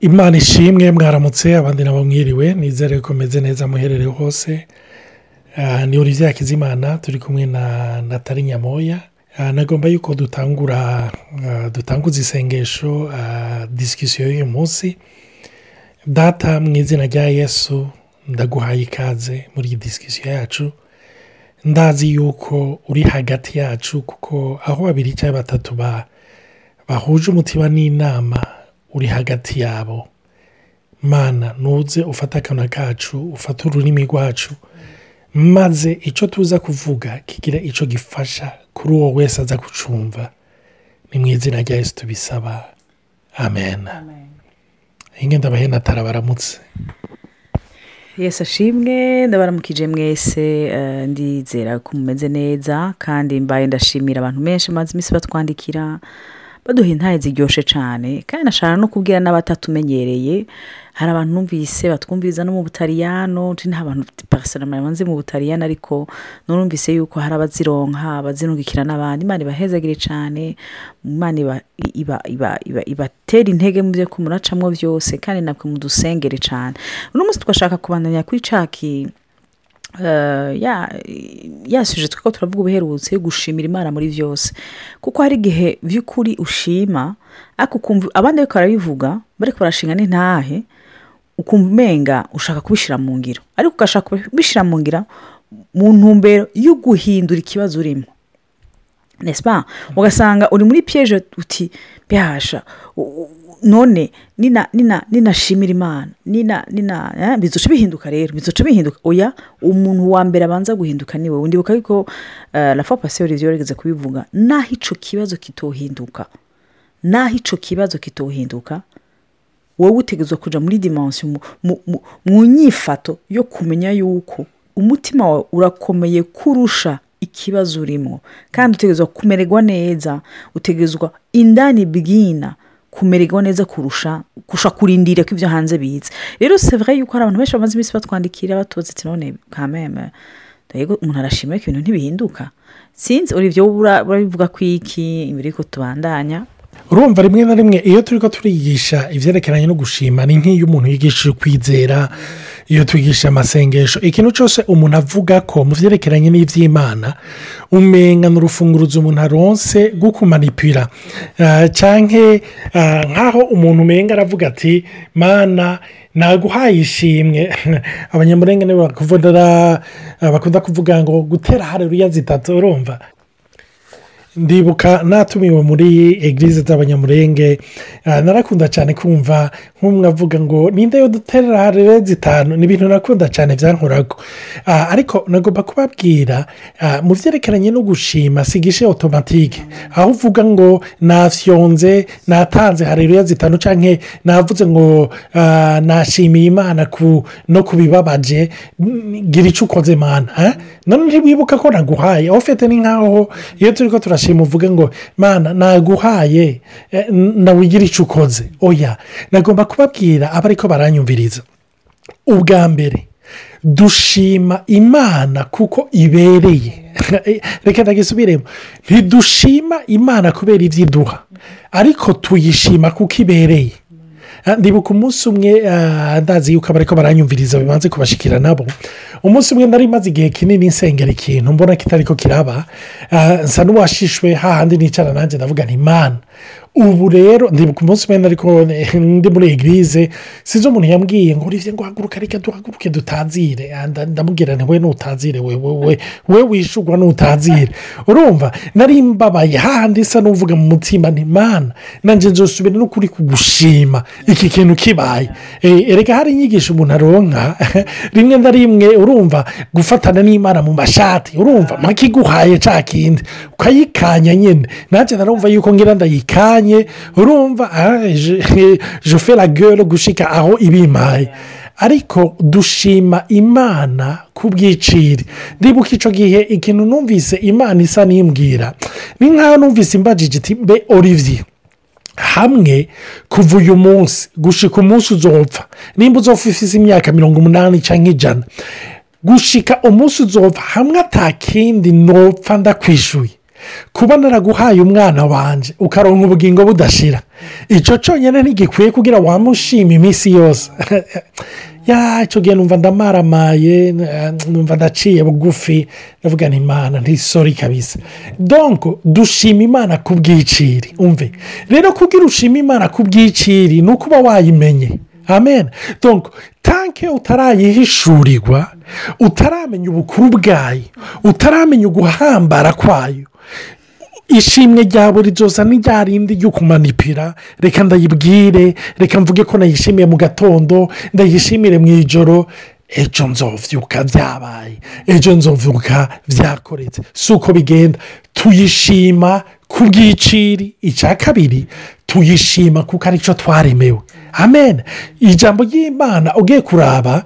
imana ishimwe mwaramutse abandi nabo mwiriwe nizere ko meze neza muherere hose. Ni olivier hakizimana turi kumwe na natali nyamoya. Nagomba yuko dutangura dutanguza isengesho disikisiyo y'uyu munsi. Data mu izina rya yesu ndaguhaye ikaze muri iyi disikisiyo yacu. Ndazi yuko uri hagati yacu kuko aho babiri cyangwa batatu bahuje umutima n'inama uri hagati yabo. Mana ntuze ufate akanwa kacu ufate ururimi rwacu maze icyo tuza kuvuga kigira icyo gifasha kuri uwo wese aza kucumva. Ni mu izina rya yesu tubisaba. Amen. Ingenda bahena baramutse yesi ashimwe ndabaramukije mwese ndizera ko mumeze neza kandi mbaye ndashimira abantu benshi maze iminsi batwandikira. Baduha intaye ziryoshye cyane kandi nashaka no kubwira n'abatatumenyereye hari abantu numvise batwumviriza no mu butariyano nta bantu pasiramari banze mu butariyano ariko nurumvise yuko hari abazironka abazirungikira n'abandi. Imana ibahezagire cyane imana ibatera intege mu byo kumuracamo byose kandi nabwo mudusengere cyane uno munsi twashaka kubandanya kuri caki yasuje twiko turavuga ubuherutse gushimira imana muri byose. Kuko hari igihe by'ukuri ushima ariko ukumva abandi ariko barabivuga bari barashinga n'intahe ukumva umenga ushaka kubishyira mu ngiro. Ariko ugashaka kubishyira mu ngiro mu ntumbero yo guhindura ikibazo urimo. Ugasanga uri muri piyeje uti byahasha none ninashimira imana nina bizuca bihinduka rero bizuca bihinduka. Oya umuntu wa mbere abanza guhinduka ni we undi ariko rafa pasiyeri yorageze kubivuga naho icyo kibazo kitohinduka naho icyo kibazo kitohinduka wowe utegerezwa kujya muri dimansiyo mu nyifato yo kumenya yuko umutima wawe urakomeye kurusha ikibazo urimo. Kandi utegerezwa kumererwa neza utegerezwa indani bwina kumererwa neza kurusha kurusha kurindira ko ibyo hanze biza rero sevure yuko hari abantu benshi bamaze iminsi batwandikira ati none kameme umuntu arashima ko ibintu ntibihinduka. Sinzi uribyo urabivuga ko iki imbere y'uko tubandanya? Urumva rimwe na rimwe iyo turi ko turigisha ibyerekeranye no gushima ni nk'iyo umuntu yigishije kwizera iyo twigisha amasengesho ikintu cyose umuntu avuga ko mu byerekeranye n'iby'imana umenya ni urufunguruzo umuntu aronse rwo kumanipira. Cyangwa nk'aho umuntu umenga aravuga ati mana naguhaye ishimwe. Abanyamurenge bakunda kuvuga ngo gutera hareruya zitatu urumva? Ndibuka natumiwe muri egirize z'abanyamurenge. Narakunda cyane kumva nk'umwe avuga ngo ninde yo duterera harere zitanu? Ni ibintu nakunda cyane byankorago. Ariko nagomba kubabwira mu byerekeranye no gushima sigishe otomatike aho uvuga ngo nafyonze natanze harere zitanu cyangwa navuze ngo nashimiye imana no ku bibabaje gira icyo ukoze mana none ntiwibuka ko naguhaye. Aho ufite ni nkaho iyo turi ko turashima uvuge ngo mana naguhaye nawe ugira icyo ukoze. Oya nagomba kubabwira aba ariko baranyumviriza. Ubwa mbere dushima imana kuko ibereye. Reka ndagisubiremo ntidushima imana kubera ibyo iduha. Ariko tuyishima kuko ibereye. Ndibuka umunsi umwe ndazi yuko abariko baranyumviriza bibanze kubashikira nabo. Umunsi umwe nari maze igihe kinini nsengera ikintu mbona kitari ko kiraba nsa n'uwashishwe hahandi nicara nanjye ndavuga ni imana. Ubu rero ndibuka umunsi umwe ariko ndi muri egirize sinzi umuntu yambwiye ngo uriye ngo haguruke reka duhaguruke dutazire. Ndamubwira nti we nutazire we we we wishugwa nutazire. Urumva nari mbabaye hahandi isa n'uvuga mu mutima ni imana. Nanjye nzosubire n'ukuri kugushima. Iki kintu kibaye erega hari inyigisho umuntu aronka. Rimwe na rimwe urumva gufatana n'imana mu mashati urumva makiguhaye cya kindi. Ukayikanya nyine nanjye narumva yuko ngira ndayikanye urumva je la gueule gushika aho ibimpaye ariko dushima imana ku bwiciri ndibuka icyo gihe ikintu numvise imana isa n'imbwira. Ni nkaho numvise imbajije iti mbe olivier. Hamwe kuva uyu munsi. Gushika umunsi uzopfa. Nimba uzopfa ufite imyaka mirongo umunani cyangwa ijana. Gushika umunsi uzopfa hamwe atakindi nopfa ndakwishyuye kuba naraguhaye umwana wanjye ukaronka ubugingo budashira. Icyo cyonyine ntigikwiye kugira wamushima iminsi yose. icyo gihe numva ndamaramaye numva ndaciye bugufi ndavuga ni imana ntisori kabisa donko dushima imana ku bwiciri umve rero kugira ushima imana ku bwiciri ni ukuba wayimenye amen. Donko tanke utarayihishurirwa utaramenya ubukuru bwayo utaramenya uguhambara kwayo ishimwe rya buri ryose n'irya rindi ryo kumanipira. Reka ndayibwire reka mvuge ko nayishimiye mu gatondo ndayishimire mu ijoro. Ejo nzovyuka byabaye ejo nzovyuka byakoretse si uko bigenda. Tuyishima ku bwiciri icya kabiri tuyishima kuko ari cyo twaremewe. Amen. Ijambo ry'imana ugiye kuraba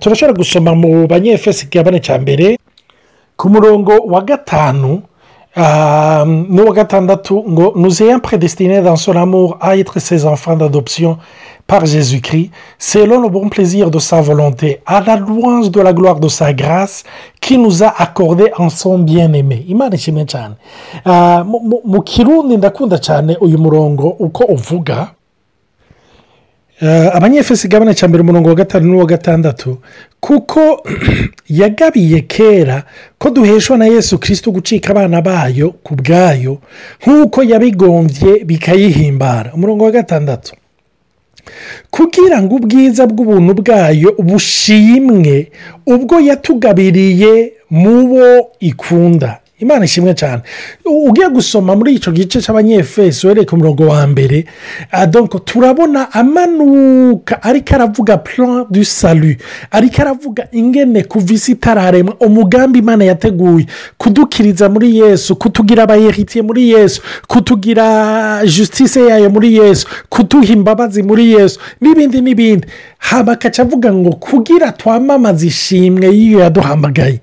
turashobora gusoma mu banyefesi igabane cya mbere ku murongo wa gatanu n'uwa gatandatu ngo nous ayons prédestiné dans son amour à être ses enfants d'adoption par Jésus-Christ selon le bon plaisir de sa volonté à la louange de la gloire de sa grâce qui nous a accordé en son bien-aimé. Imana ishimwe cyane mu kirundi ndakunda cyane uyu murongo uko uvuga. Abanyefesi igabane cya mbere umurongo wa gatanu n'uwa gatandatu kuko yagabiye kera ko duheshwa na yesu kirisito gucika abana bayo ku bwayo nk'uko yabigombye bikayihimbara. Umurongo wa gatandatu. Kugira ngo ubwiza bw'ubuntu bwayo bushimwe ubwo yatugabiriye mu bo ikunda. Imana ishimwe cyane ugiye gusoma muri icyo gice cy'abanyefesi uhereye ku murongo wa mbere donko turabona amanuka ariko aravuga plan du salu ariko aravuga ingene kuva isi itararemwa umugambi imana yateguye kudukiriza muri yesu kutugira abayeritiye muri yesu kutugira justice yayo muri yesu kuduha imbabazi muri yesu n'ibindi n'ibindi. Haba akaca avuga ngo kugira twamamaze ishimwe y'iyo yaduhamagaye.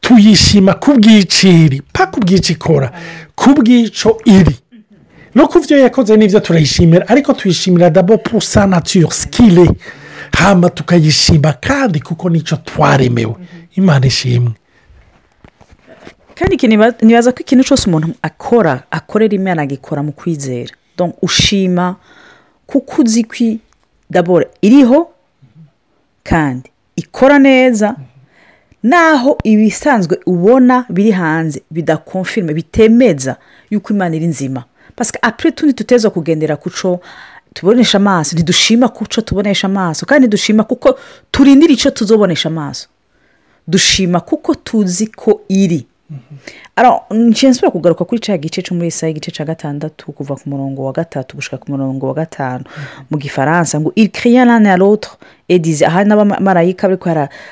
Tuyishima ku bwiciri pa ku bwici ikora ku bwico iri. No ku byo yakoze n'ibyo turayishimira ariko tuyishimira dabo pusa natire sikire hamba tukayishima kandi kuko ni cyo twaremewe. Imana ishimwe. Kandi nibaza ko ikintu cyose umuntu akora akorera imana agikora mu kwizera. Ushima kuko uzi ko iriho kandi ikora neza naho ibisanzwe ubona biri hanze bidakonfirme bitemeza yuko imana iri nzima. Pasika apure tundi tuteza kugendera ku cyo tubonesha amaso ntidushima ku cyo tubonesha amaso kandi dushima kuko turindira icyo tuzobonesha amaso. Dushima kuko tuzi ko iri. Nshinzwe kugaruka kuri cya gice cyo muri isaha igice cya gatandatu kuva ku murongo wa gatatu gushyira ku murongo wa gatanu. Mu gifaransa ngo irikiriya na na roto edizi aha n'abamarayika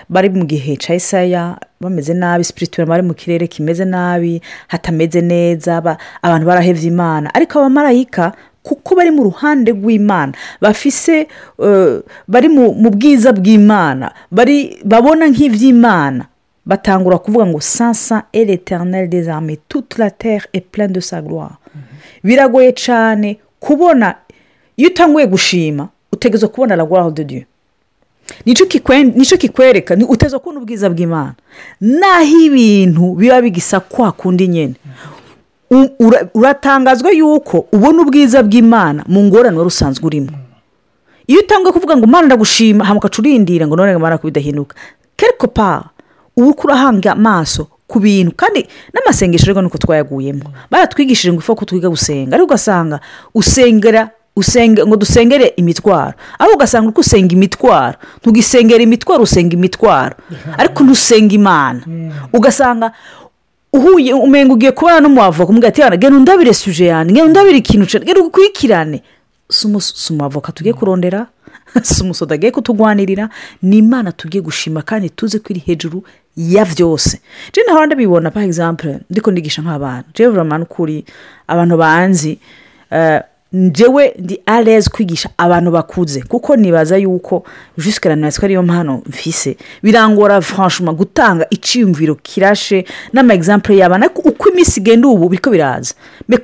bari mu gihe cya isaya bameze nabi sipirituweri bari mu kirere kimeze nabi hatameze neza abantu barahebye imana. Ariko abamarayika kuko bari mu ruhande rw'imana bafise bari mu bwiza bw'imana babona nk'iby'imana batangura kuvuga ngo sansa ere eterineri des armes toute la terre est pleine de sa gloire. Biragoye cyane kubona iyo utanguye gushima utegereza kubona la gloire de dieu. Nicyo kikwereka uteza kubona ubwiza bw'imana. Naho ibintu biba bigisa kwa kundi nyine uratangazwa yuko ubona ubwiza bw'imana mu ngorane wari usanzwe urimo. Iyo utanguye kuvuga ngo umwana ndagushima hamuka urindira ngo none ngo bidahinduka kereko pa uba urahanga amaso ku bintu kandi n'amasengesho rero nuko twayaguyemo. Baratwigishije ngo ko twiga gusenga ariko ugasanga usengera ngo dusengere imitwaro. Aho ugasanga uri gusenga imitwaro. Ntugisengere imitwaro usenga imitwaro. Ariko ntusenga imana. Ugasanga uhuye umenga ugiye kubana n'umuavoka umubwira ati genda undabire suje yanjye genda undabire ikintu genda ukurikirane si umuavoka tugiye kurondera? si umusoda agiye kutugwanirira ni imana tugiye gushima kandi tuzi ko iri hejuru ya byose jena naho ndabibona pa egisampure ndiko ndigisha nk'abana jewe buramana ukuri abantu banzi njyewe ndi arezi kwigisha abantu bakuze kuko nibaza yuko jisike na ariyo mpano mfise. Birangora franchuma gutanga icyiyumviro kirashe n'ama y'abana uko iminsi igenda ubu biriko biraza.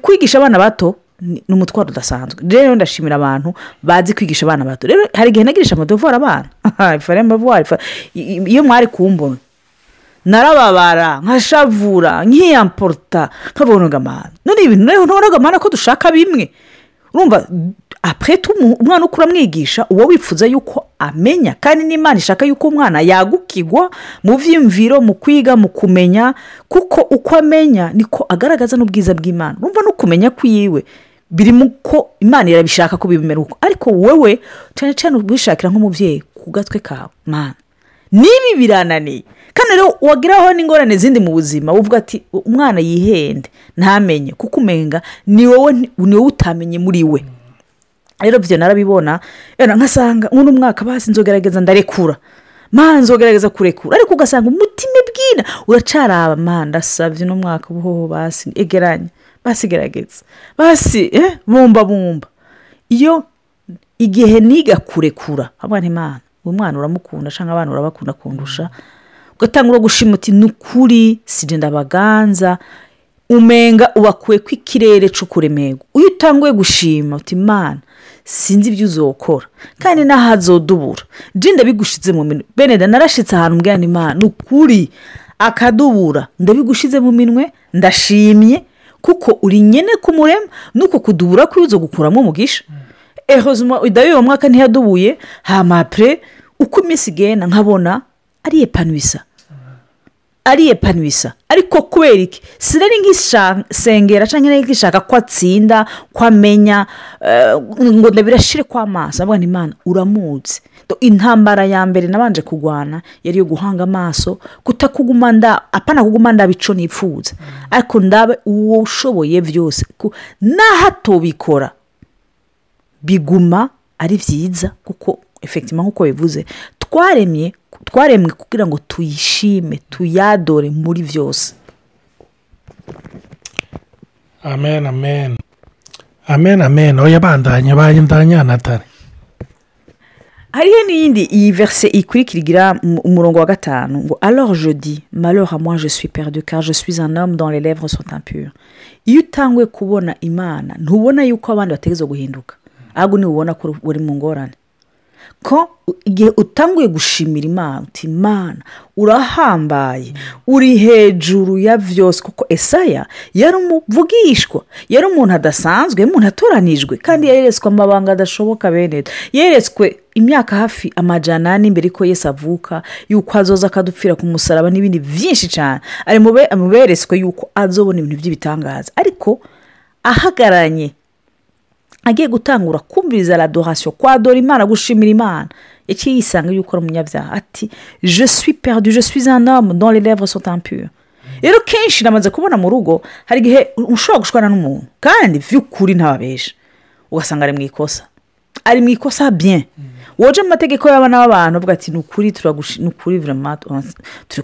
Kwigisha abana bato ni umutwaro udasanzwe. Rero ndashimira abantu bazi kwigisha abana bato. Rero hari igihe nagirisha amadovora abana. Iyo mwari kumbona narababara nkashavura nkiyamporuta nkabonaga amana none ibintu rero ntubonaga amana ko dushaka bimwe. Urumva apure umwana uko uramwigisha uba wifuza yuko amenya kandi n'imana ishaka yuko umwana yagukigwa mu byiyumviro mu kwiga mu kumenya kuko uko amenya niko agaragaza n'ubwiza bw'imana. Urumva no kumenya kwiwe. Biri mu ko imana irabishaka ko bimera uko. Ariko wowe cyane cyane ubishakira nk'umubyeyi ku gatwe kawe mwana nibi birananiye. Kandi rero wagiraho n'ingorane zindi mu buzima uvuga ati umwana yihende ntamenye. Kuko umenga ni wowe ni wowe utamenye muri we. Rero byo narabibona nkasanga nk'uno mwaka basi nzogerageza ndarekura. Mpamvu nzogerageza kurekura. Ariko ugasanga umutima bwina. Uracaraba mpamvu ndasabye uno mwaka ubuhoho basi egeranye basigerageza basi bumba bumba iyo igihe niga kurekura abana imana uwo mwana uramukunda cyangwa abana urabakunda kundusha ugatangura gushima uti ni ukuri sigenda baganza umenga ubakuwe ko ikirere cy'ukuremego iyo utanguye gushima uti imana sinzi ibyo uzokora kandi n'ahazodubura. Jenda bigushize mu minwe. Beneda narashyitse ahantu mbwira imana ni ukuri akadubura. Ndabigushyize mu minwe ndashimye kuko uri nyine kumurema nuko kudubura kwiza gukuramo umugisha. Ehozima udayo uwo mwaka ntiyadubuye hamapure uko iminsi igenda nkabona ari epanwisa. Ari epanwisa. Ariko kubera iki? Sinari nk'isengera cyangwa nk'ishaka ko atsinda ko amenya ngo ndabirashire kw'amaso imana uramutse. Intambara ya mbere nabanje kurwana yari iyo guhanga amaso kutakuguma nda apana kuguma ndabico nipfuza. Ariko ndabe uwo ushoboye byose. N'aho atobikora biguma ari byiza kuko efegitima nk'uko bivuze twaremye twaremwe kugira ngo tuyishime tuyadore muri byose. Amen amen. Amen amen. Oya bandanya bandanya natale hariho n'iyindi iyi verise ikurikira igira umurongo wa gatanu ngo alors je dis malheur à moi je suis perdu car je suis un homme dont les lèvres sont impures. Iyo utanguye kubona imana ntubona yuko abandi bategereza guhinduka. Ahubwo niba ubona ko uri mu ngorane. Ko igihe utanguye gushimira imana uti imana urahambaye uri hejuru ya byose kuko esaya yari umuvugishwa yari umuntu adasanzwe umuntu atoranijwe kandi yeretswe amabanga adashoboka bene yeretswe imyaka hafi amajana ane mbere ko yesi avuka yuko azoza akadupfira ku musaraba n'ibindi byinshi cyane ari mu beretswe yuko azobona ibintu by'ibitangaza. Ariko ahagararanye agiye gutangura kumviriza radorasiyo kwadora imana gushimira imana. Yaciye yisanga yuko ari umunyabyaha. Ati je suis perdu je suis un homme dont les lèvres sont impure rero kenshi namaze kubona mu rugo hari igihe ushobora gushwana n'umuntu. Kandi by'ukuri ntababesha ugasanga ari mu ikosa. Ari mu ikosa bien. Woje mu mategeko y'abana b'abantu uvuga ati ni ukuri turi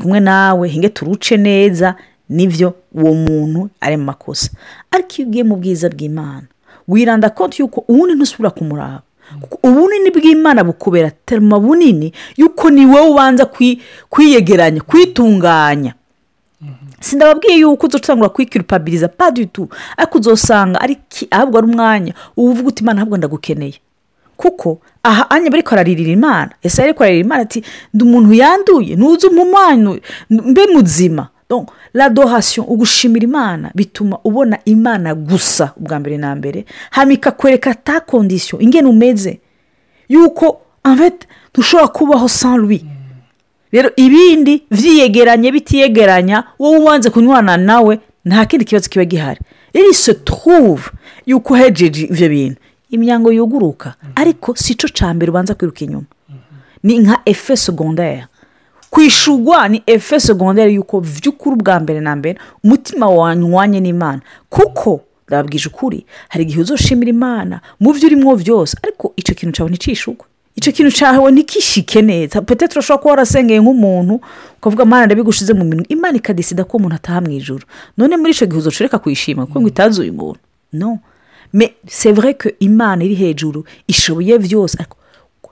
kumwe nawe hinge turuce neza. Nibyo uwo muntu ari mu makosa. Ariko iyo ugiye mu bwiza bw'imana wiranda konti yuko ubundi ntusubira kumuraba. Ubunini bw'imana bukubera terima bunini yuko ni wowe ubanza kwiyegeranya kwitunganya. Sindababwiye yuko uzatangura kwikirupabiriza paditu ariko uzasanga ahubwo ari umwanya. Uvuga uti imana ahubwo ndagukeneye. Kuko aha anya bari kwararira imana. Ese ari kwararira imana ati ndi umuntu yanduye ntuzi umumwanyu mbe muzima. Radorasiyo ugushimira imana bituma ubona imana gusa ubwa mbere na mbere. Hano ikakwereka ta kondisiyo ingene umeze. Yuko ntushobora kubaho sanwi rero ibindi byiyegeranye bitiyegeranya wowe ubanze kunywana nawe nta kindi kibazo kiba gihari. Rero se turuve yuko uhejeje ibyo bintu. Imyango yuguruka. Ariko si cyo cya mbere ubanza kwiruka inyuma. Ni nka efe segonderi kwishugwa ni efe segonderi yuko by'ukuri ubwa mbere na mbere umutima wanywanye n'imana. Kuko ndababwije ukuri hari igihe uzoshimira imana mu byo urimo byose. Ariko icyo kintu cyawe nticishugwe icyo kintu cyawe ntikishike neza. Petete urashobora kuba warasengeye nk'umuntu ukavuga amana ndabigushize mu minwa imana ikadesida ko umuntu ataha mu ijoro none muri icyo gihe uzoshoreka kuyishima kuko ngo itazi uyu muntu. No. Me sevure ko imana iri hejuru ishoboye byose. Ariko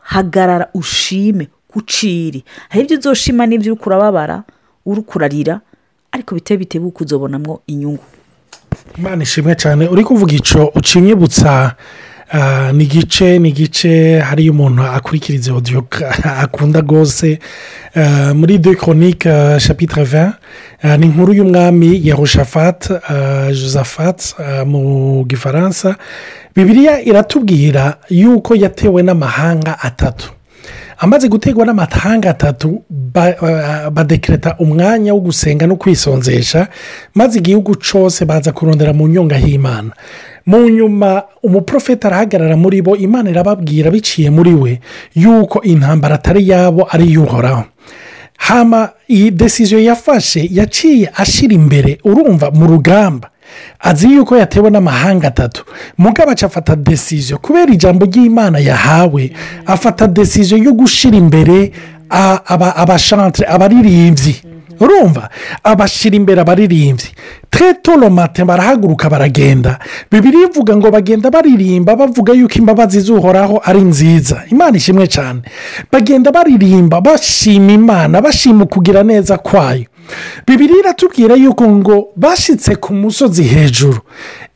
hagarara ushime. Kuciri hari ibyo uzoshima n'ibyo uri kurababara uri kurarira ariko bitewe uko uzobonamo inyungu. Imana ishimwe cyane. Uri kuvuga icyo? Ucinyibutsa ah, ni igice ni igice hariyo umuntu akurikiriza odiyo akunda rwose. Ah, muri de koronike shapitire ve ah, ni inkuru y'umwami yarushafati josafati mu gifaransa. Bibiliya iratubwira yuko yatewe n'amahanga atatu. Amaze gutegwa n'amahanga atatu ba- badekereta umwanya wo gusenga no kwisonzesha maze igihugu cyose baza kurondera mu nyunga y'imana mu nyuma umuprofeti arahagarara muri bo imana irababwira biciye muri we yuko intambara atari yabo ari iy'uhoraho. Hama iyi desiziyo yafashe yaciye ashyira imbere urumva mu rugamba. Azi yuko yatewe n'amahanga atatu. Mugabo aca afata desiziyo kubera ijambo ry'imana yahawe. Afata desiziyo yo gushyira imbere abashantire abaririmbyi. Urumva? Abashyira imbere abaririmbyi. Tetoromate barahaguruka baragenda. Bibiri ivuga ngo bagenda baririmba bavuga yuko imbabazi z'uhoraho ari nziza. Imana ishimwe cyane bagenda baririmba bashima imana bashima ukugira neza kwayo. Bibiri iratubwira yuko ngo bashyitse ku musozi hejuru.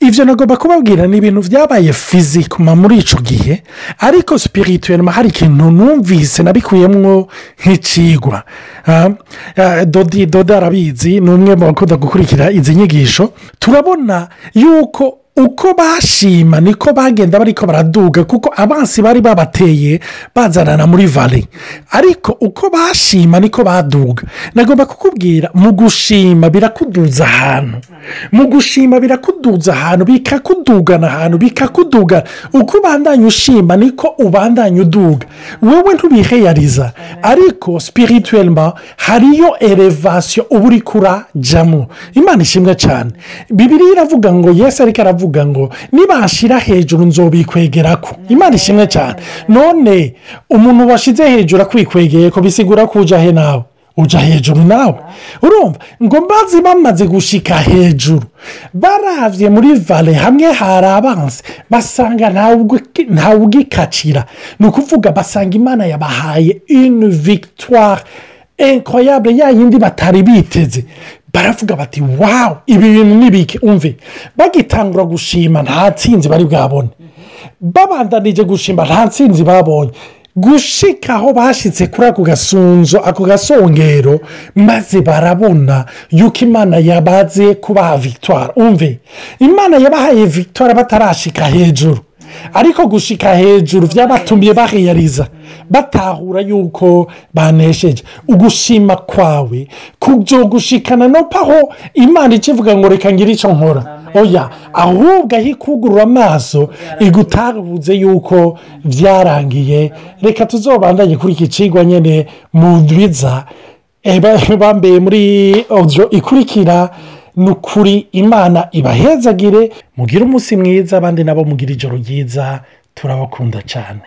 Ibyo nagomba kubabwira ni ibintu byabaye fizikuma muri icyo gihe ariko sipirituwelima hari ikintu numvise nabikuyemo nk'ikigwa Ah, ah, dodi dodi arabizi ni umwe mu bakunda gukurikira izi nyigisho. Turabona yuko uko bashima niko bagenda bariko baraduga kuko abansi bari babateye bazanana muri vale ariko uko bashima niko baduga. Nagomba kukubwira mu gushima birakuduza ahantu. Mu gushima birakuduza ahantu bikakudugana ahantu bikakudugana uko ubandanya ushima niko ubandanya uduga. Wowe ntubiheyariza. Ariko sipirituwelima hariyo elevasiyo uba uri kurajyamo imana ishimwe cyane. Bibiri iravuga ngo yesi ariko aravuga ngo nibashira hejuru nzobikwegera ko imana ishimwe cyane. None umuntu washyize hejuru akwikwegeye ko bisigura ko ujya he nawe? Ujya hejuru nawe? Urumva? Ngo maze bamaze gushika hejuru. Barabye muri vale hamwe hari abansi. Basanga ntawe ugikacira ni ukuvuga basanga imana yabahaye inu victoire incroyable. Ya yindi batari biteze. Baravuga bati wawu ibi bintu ni bike. Umve bagitangura gushima nta nsinzi bari bwabone. Babandanije gushima nta nsinzi babonye. Gushika aho bashyitse kuri ako gasunzo ako gasongero maze barabona yuko imana yabaze kubaha victoire. Umve imana yabahaye victoire batarashika hejuru. Ariko gushika hejuru byabatumye baheyariza batahura yuko banesheje. Ugushima kwawe kubyogushikana no paho imana ikivuga ngo reka ngire icyo nkora. Oya ahubwo aho ikugurura amaso igutabuze yuko byarangiye reka tuzobandanye kuri iki kigwa nyine mu ndwiza bambaye muri odiyo ikurikira ni ukuri imana ibahezagire mugire umunsi mwiza abandi nabo mugire ijoro ryiza turabakunda cyane